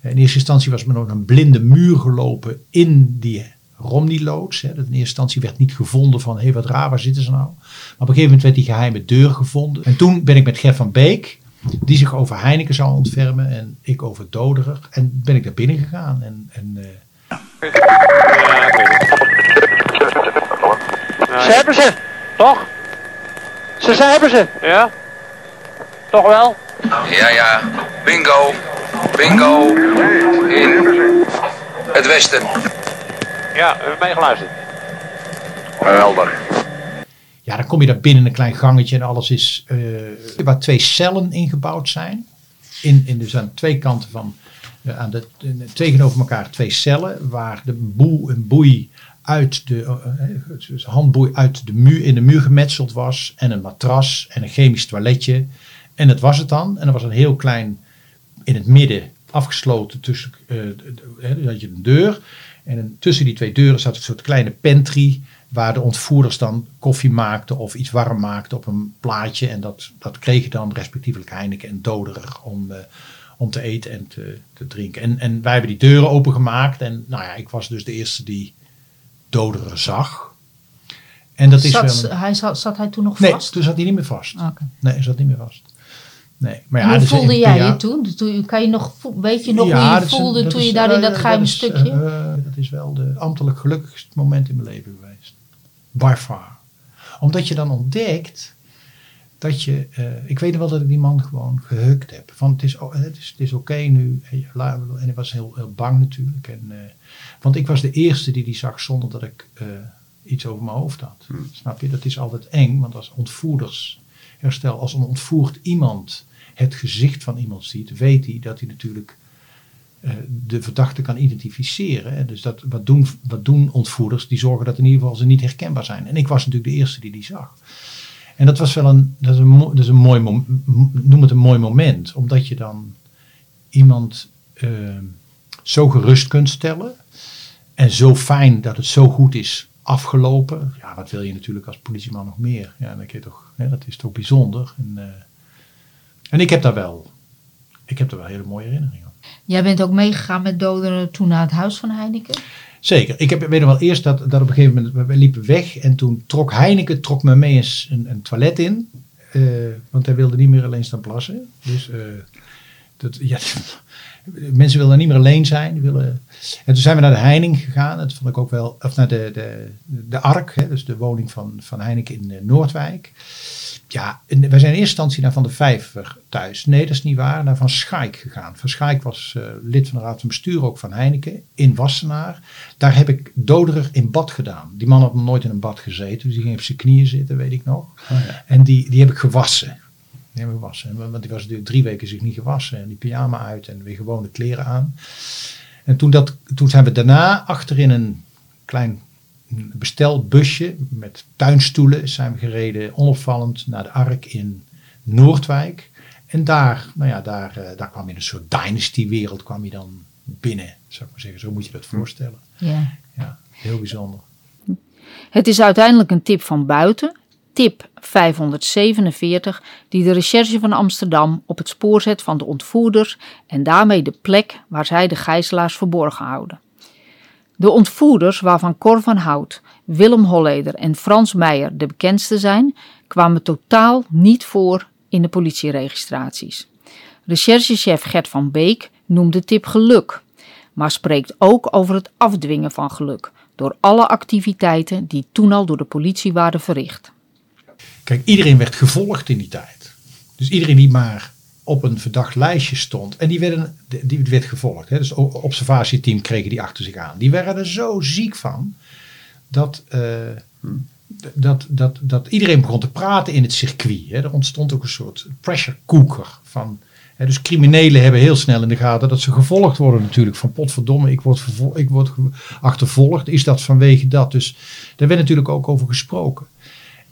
In eerste instantie was men nog een blinde muur gelopen in die Romney-loods. In eerste instantie werd niet gevonden van, hé hey, wat raar, waar zitten ze nou? Maar op een gegeven moment werd die geheime deur gevonden. En toen ben ik met Gert van Beek, die zich over Heineken zou ontfermen en ik over Doderer. En ben ik daar binnen gegaan. En, en, ja, ze hebben ze, toch? Ze, ze hebben ze. Ja? Toch wel? Ja, ja. Bingo. Bingo. In het westen. Ja, we hebben meegeluisterd. Helder. Ja, dan kom je daar binnen een klein gangetje en alles is eh, waar twee cellen ingebouwd zijn. In, in, dus aan twee kanten van, aan de, tegenover elkaar twee cellen waar de boel, een boei uit de, eh, eh, handboei uit de muur, in de muur gemetseld was en een matras en een chemisch toiletje. En dat was het dan. En er was een heel klein, in het midden, afgesloten tussen, eh, dus had je een deur. En tussen die twee deuren zat een soort kleine pantry. Waar de ontvoerders dan koffie maakten of iets warm maakten op een plaatje. En dat, dat kregen dan respectievelijk Heineken en Doderer om, eh, om te eten en te, te drinken. En, en wij hebben die deuren opengemaakt. En nou ja, ik was dus de eerste die Doderer zag. En dat is zat, wel een- hij, zat, zat hij toen nog Nee, vast? toen zat hij niet meer vast. Nee, hij zat niet meer vast. Nee, maar ja, hoe dus voelde jij ja, je toen? toen? Kan je nog, weet je nog ja, hoe je is een- voelde toen is, je daar in eh, dat geheime is, stukje? eh, dat is wel de ambtelijk gelukkigste moment in mijn leven geweest. By far. Omdat je dan ontdekt dat je... eh, ik weet wel dat ik die man gewoon gehukt heb. Van het is, het is, oké nu. En, ik was heel, heel bang natuurlijk. En, eh, want ik was de eerste die die zag zonder dat ik eh, iets over mijn hoofd had. Snap je? Dat is altijd eng. Want als ontvoerders herstel, als een ontvoerd iemand het gezicht van iemand ziet, weet hij dat hij natuurlijk de verdachte kan identificeren. hè. Dus dat, wat, doen, wat doen ontvoerders? Die zorgen dat in ieder geval ze niet herkenbaar zijn. En ik was natuurlijk de eerste die die zag. En dat was wel een, dat is een, een mooi moment, noem het een mooi moment, omdat je dan iemand eh, zo gerust kunt stellen en zo fijn dat het zo goed is afgelopen. Ja, wat wil je natuurlijk als politieman nog meer? Ja, dan je toch, hè, dat is toch bijzonder. En, eh, en ik heb daar wel, ik heb daar wel hele mooie herinneringen. aan. Jij bent ook meegegaan met Doderen toen naar het huis van Heineken? Zeker. Ik heb, weet nog wel eerst dat, dat op een gegeven moment, we- liepen weg en toen trok Heineken trok me mee eens een, een toilet in. eh, want hij wilde niet meer alleen staan plassen. Dus eh, dat, ja, mensen willen niet meer alleen zijn. Willen, en toen zijn we naar de Heining gegaan. Dat vond ik ook wel, of naar de, de, de Ark, hè, dus de woning van, van Heineken in eh, Noordwijk. Ja, en wij zijn in eerste instantie naar Van de Vijver thuis. Nee, dat is niet waar. Naar Van Schaik gegaan. Van Schaik was eh, lid van de raad van bestuur ook van Heineken in Wassenaar. Daar heb ik Doderer in bad gedaan. Die man had nog nooit in een bad gezeten. Dus die ging op zijn knieën zitten, weet ik nog. En die, die heb ik gewassen. Hebben we gewassen. Want die was natuurlijk drie weken zich niet gewassen. En die pyjama uit en weer gewone kleren aan. En toen, dat, toen zijn we daarna achterin een klein bestelbusje met tuinstoelen zijn we gereden onopvallend naar de Ark in Noordwijk. En daar, nou ja, daar, eh, daar kwam je in een soort dynasty-wereld kwam je dan binnen, zou ik maar zeggen. Zo moet je dat voorstellen. Ja. Ja, heel bijzonder. Het is uiteindelijk een tip van buiten, tip 547, die de recherche van Amsterdam op het spoor zet van de ontvoerders en daarmee de plek waar zij de gijzelaars verborgen houden. De ontvoerders, waarvan Cor van Hout, Willem Holleder en Frans Meijer de bekendste zijn, kwamen totaal niet voor in de politieregistraties. Recherchechef Gert van Beek noemt de tip geluk, maar spreekt ook over het afdwingen van geluk door alle activiteiten die toen al door de politie waren verricht. Kijk, iedereen werd gevolgd in die tijd. Dus iedereen die maar op een verdacht lijstje stond. En die, werden, die werd gevolgd. Hè. Dus het observatieteam kregen die achter zich aan. Die werden er zo ziek van. Dat, eh, dat, dat, dat iedereen begon te praten in het circuit. Hè. Er ontstond ook een soort pressure cooker. Van, hè, dus criminelen hebben heel snel in de gaten dat ze gevolgd worden natuurlijk. Van potverdomme, ik word, ik word achtervolgd. Is dat vanwege dat? Dus daar werd natuurlijk ook over gesproken.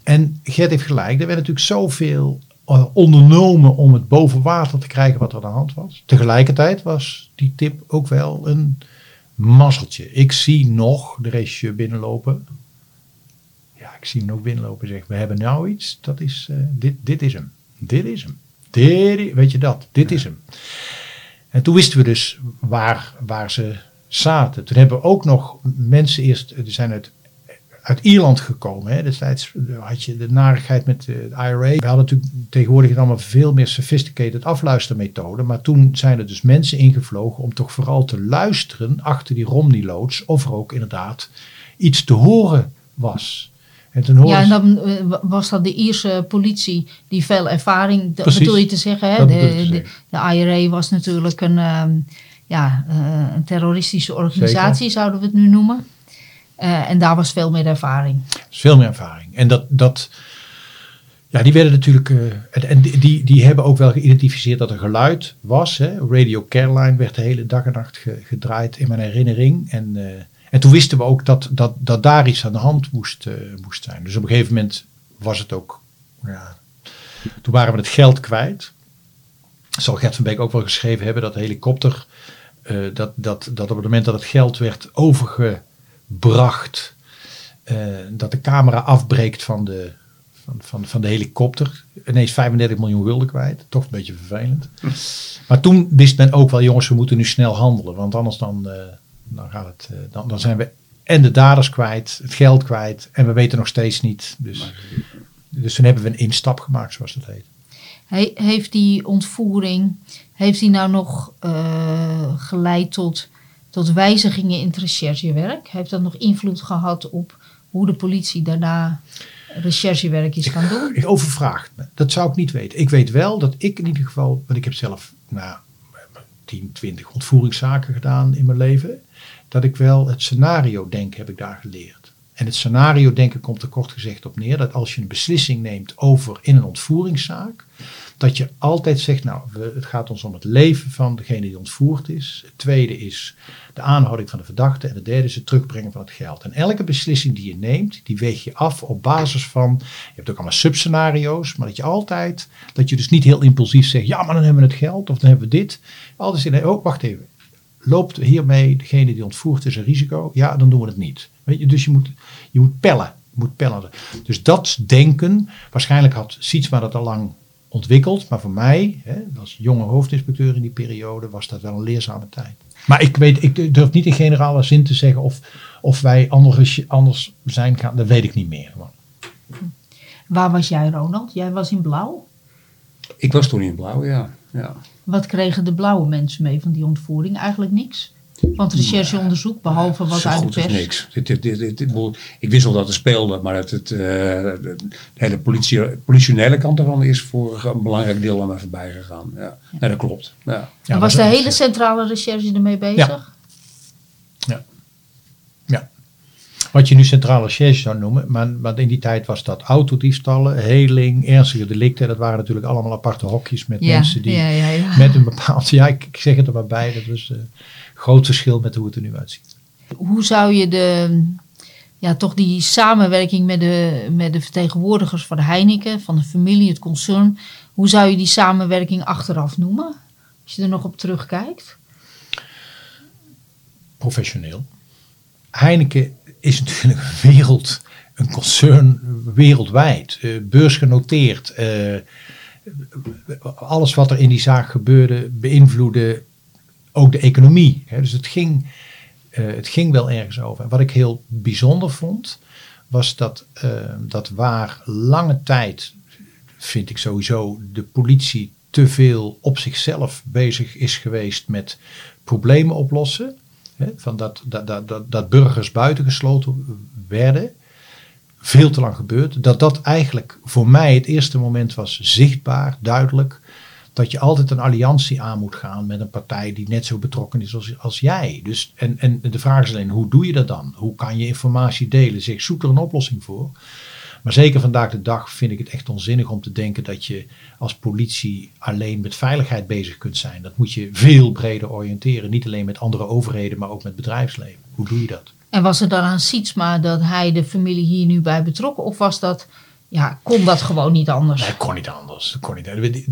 En Gert heeft gelijk, er werd natuurlijk zoveel eh, ondernomen om het boven water te krijgen wat er aan de hand was. Tegelijkertijd was die tip ook wel een mazzeltje. Ik zie nog de regisseur binnenlopen. Ja, ik zie hem ook binnenlopen en zeg, we hebben nou iets, dat is, eh, dit, dit is hem. Dit is hem. Dit, weet je dat, dit is hem. En toen wisten we dus waar, waar ze zaten. Toen hebben we ook nog mensen eerst, er zijn uit uit Ierland gekomen. Hè. Destijds had je de narigheid met de IRA. We hadden natuurlijk tegenwoordig allemaal veel meer sophisticated afluistermethoden. Maar toen zijn er dus mensen ingevlogen om toch vooral te luisteren achter die Romney-loods. Of er ook inderdaad iets te horen was. En toen hoorde Ja, en dan eh, wa- was dat de Ierse politie die veel ervaring, dat Precies. bedoel je te zeggen. Hè? De, te de, de IRA was natuurlijk een, ehm, ja, eh, een terroristische organisatie, Zeker. zouden we het nu noemen. Eh, en daar was veel meer ervaring. veel meer ervaring. En dat, dat ja, die werden natuurlijk, eh, en, die- die, hebben ook wel geïdentificeerd dat er geluid was. Hè. Radio Caroline werd de hele dag en nacht ge- gedraaid in mijn herinnering. En, eh, en toen wisten we ook dat, dat, dat daar iets aan de hand moest, moest zijn. Dus op een gegeven moment was het ook, ja, toen waren we het geld kwijt. Zal Gert van Beek ook wel geschreven hebben dat de helikopter, dat, dat, dat op het moment dat het geld werd overgebracht, eh, dat de camera afbreekt van de, van, van, van de helikopter. Ineens 35 miljoen gulden kwijt. Toch een beetje vervelend. Maar toen wist men ook wel, jongens, we moeten nu snel handelen. Want anders dan, eh, dan, gaat het, eh, dan, dan zijn we en de daders kwijt, het geld kwijt. En we weten nog steeds niet. Dus, dus toen hebben we een instap gemaakt, zoals dat heet. He- heeft die ontvoering, heeft die nou nog eh, geleid tot, tot wijzigingen in het recherchewerk? Heeft dat nog invloed gehad op hoe de politie daarna recherchewerk is gaan doen? Ik overvraag me. Dat zou ik niet weten. Ik weet wel dat ik in ieder geval, want ik heb zelf nou, 10, 20 ontvoeringszaken gedaan in mijn leven, dat ik wel het scenario denken heb ik daar geleerd. En het scenario denken komt er kort gezegd op neer dat als je een beslissing neemt over in een ontvoeringszaak, dat je altijd zegt, nou, het gaat ons om het leven van degene die ontvoerd is. Het tweede is de aanhouding van de verdachte. En het derde is het terugbrengen van het geld. En elke beslissing die je neemt, die weeg je af op basis van, je hebt ook allemaal subscenario's, maar dat je altijd, dat je dus niet heel impulsief zegt, ja, maar dan hebben we het geld of dan hebben we dit. Altijd in, oh, wacht even. Loopt hiermee degene die ontvoert is een risico? Ja, dan doen we het niet. Weet je, dus je moet, je moet pellen. Moet pellen. Dus dat denken, waarschijnlijk had Sietsma dat al lang ontwikkeld. Maar voor mij, hè, als jonge hoofdinspecteur in die periode, was dat wel een leerzame tijd. Maar ik, weet, ik durf niet in generale zin te zeggen of, of wij anders, anders zijn gaan. Dat weet ik niet meer. Maar Waar was jij, Ronald? Jij was in blauw. Ik was toen in blauw, ja. ja. Wat kregen de blauwe mensen mee van die ontvoering? Eigenlijk niks. Want rechercheonderzoek, behalve wat Zo uit de pers. niks. Dit, dit, dit, dit- ik wist wel dat het speelde, maar het, het, eh, de, hele politie, politionele kant ervan is voor een belangrijk deel aan mij voorbij gegaan. Ja, ja dat klopt. Ja. En was de hele centrale recherche ermee bezig? Wat je nu centrale recherche zou noemen, maar, maar in die tijd was dat autodiefstallen, heling, ernstige delicten. Dat waren natuurlijk allemaal aparte hokjes met Ja, mensen die ja, ja, ja. met een bepaald, ja ik, ik zeg het er maar bij, dat is een groot verschil met hoe het er nu uitziet. Hoe zou je de, ja, toch die samenwerking met de, met de vertegenwoordigers van de Heineken, van de familie, het concern, hoe zou je die samenwerking achteraf noemen? Als je er nog op terugkijkt. Professioneel. Heineken is natuurlijk een wereld, een concern wereldwijd, eh, beursgenoteerd. eh, alles wat er in die zaak gebeurde beïnvloedde ook de economie. Hè. Dus het ging, eh, het ging wel ergens over. En wat ik heel bijzonder vond, was dat, eh, dat waar lange tijd, vind ik sowieso, de politie te veel op zichzelf bezig is geweest met problemen oplossen. Hè, van dat, dat, dat, dat, dat burgers buitengesloten werden. Veel te lang gebeurd. Dat dat eigenlijk voor mij het eerste moment was zichtbaar, duidelijk. Dat je altijd een alliantie aan moet gaan met een partij die net zo betrokken is als, jij. Dus, en, en de vraag is alleen, hoe doe je dat dan? Hoe kan je informatie delen? Zeg, zoek er een oplossing voor. Maar zeker vandaag de dag vind ik het echt onzinnig om te denken dat je als politie alleen met veiligheid bezig kunt zijn. Dat moet je veel breder oriënteren. Niet alleen met andere overheden, maar ook met bedrijfsleven. Hoe doe je dat? En was het dan aan Sietsma dat hij de familie hier nu bij betrokken? Of was dat, ja, kon dat gewoon niet anders? Nee, kon niet anders. Kon niet.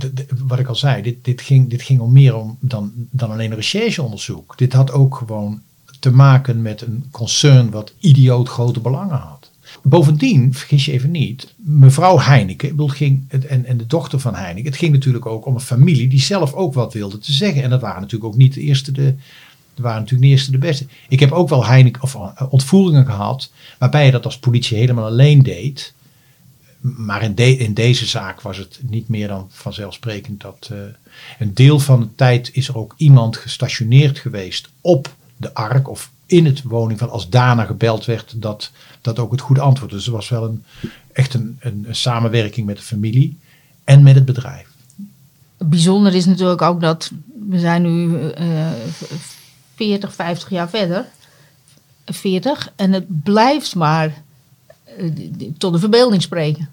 Wat ik al zei, dit, dit, ging, dit ging om meer om dan, dan alleen een rechercheonderzoek. Dit had ook gewoon te maken met een concern wat idioot grote belangen had. Bovendien, vergis je even niet, mevrouw Heineken bedoel, ging, en, en de dochter van Heineken, het ging natuurlijk ook om een familie die zelf ook wat wilde te zeggen. En dat waren natuurlijk ook niet de eerste de, waren natuurlijk de eerste de beste. Ik heb ook wel Heineken, of, eh, ontvoeringen gehad, waarbij je dat als politie helemaal alleen deed. Maar in, de- in deze zaak was het niet meer dan vanzelfsprekend dat eh, een deel van de tijd is er ook iemand gestationeerd geweest op de ark of in het woning van als daarna gebeld werd, dat dat ook het goede antwoord. Dus er was wel een, echt een, een, samenwerking met de familie en met het bedrijf. Bijzonder is natuurlijk ook dat we zijn nu eh 40, 50 jaar verder. 40. En het blijft maar eh, tot de verbeelding spreken.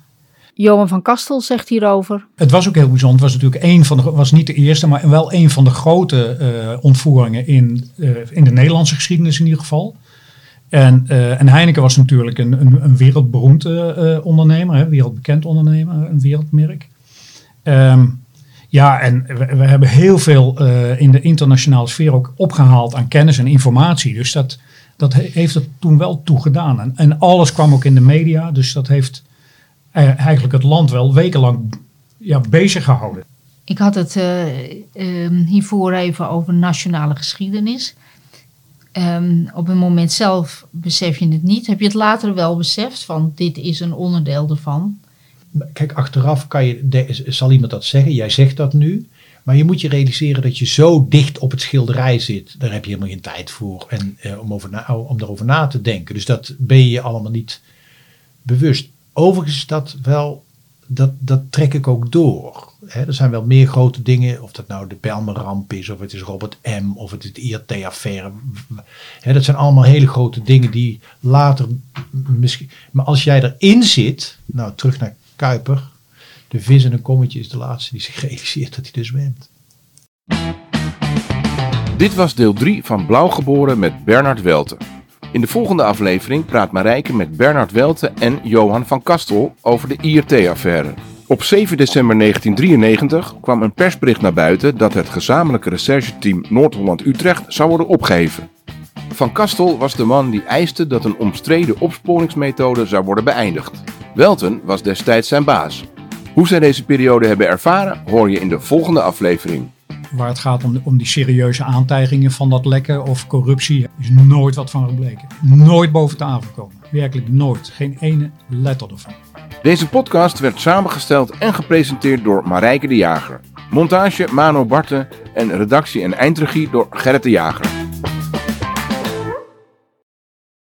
Johan van Kastel zegt hierover. Het was ook heel bijzonder. Het was natuurlijk een van de, was niet de eerste, maar wel een van de grote eh, ontvoeringen in, eh, in de Nederlandse geschiedenis in ieder geval. En, eh, en Heineken was natuurlijk een, een, een wereldberoemd eh, eh, ondernemer, hè, wereldbekend ondernemer, een wereldmerk. Ehm, ja, en we, we hebben heel veel eh, in de internationale sfeer ook opgehaald aan kennis en informatie. Dus dat, dat he- heeft er toen wel toe gedaan. En, en alles kwam ook in de media, dus dat heeft eh, eigenlijk het land wel wekenlang ja, bezig gehouden. Ik had het eh, ehm, hiervoor even over nationale geschiedenis. Ehm, op het moment zelf besef je het niet. Heb je het later wel beseft van dit is een onderdeel ervan? Kijk, achteraf kan je, de- zal iemand dat zeggen. Jij zegt dat nu. Maar je moet je realiseren dat je zo dicht op het schilderij zit. Daar heb je helemaal geen tijd voor en, eh, om, over na, om erover na te denken. Dus dat ben je allemaal niet bewust. Overigens dat wel, dat, dat trek ik ook door. Er zijn wel meer grote dingen, of dat nou de Belmeramp is, of het is Robert M., of het is de IRT-affaire. Dat zijn allemaal hele grote dingen die later misschien. Maar als jij erin zit, nou terug naar Kuiper, de vis in een kommetje is de laatste die zich realiseert dat hij dus zwemt. Dit was deel 3 van Blauw geboren met Bernard Welte. In de volgende aflevering praat Marijke met Bernard Welte en Johan van Kastel over de IRT-affaire. Op 7 december 1993 kwam een persbericht naar buiten dat het gezamenlijke rechercheteam Noord-Holland-Utrecht zou worden opgeheven. Van Kastel was de man die eiste dat een omstreden opsporingsmethode zou worden beëindigd. Welten was destijds zijn baas. Hoe zij deze periode hebben ervaren, hoor je in de volgende aflevering. Waar het gaat om, om die serieuze aantijgingen van dat lekken of corruptie, is nooit wat van gebleken. Nooit boven tafel komen. Werkelijk nooit. Geen ene letter ervan. Deze podcast werd samengesteld en gepresenteerd door Marijke de Jager. Montage Mano Barten en redactie en eindregie door Gerrit de Jager.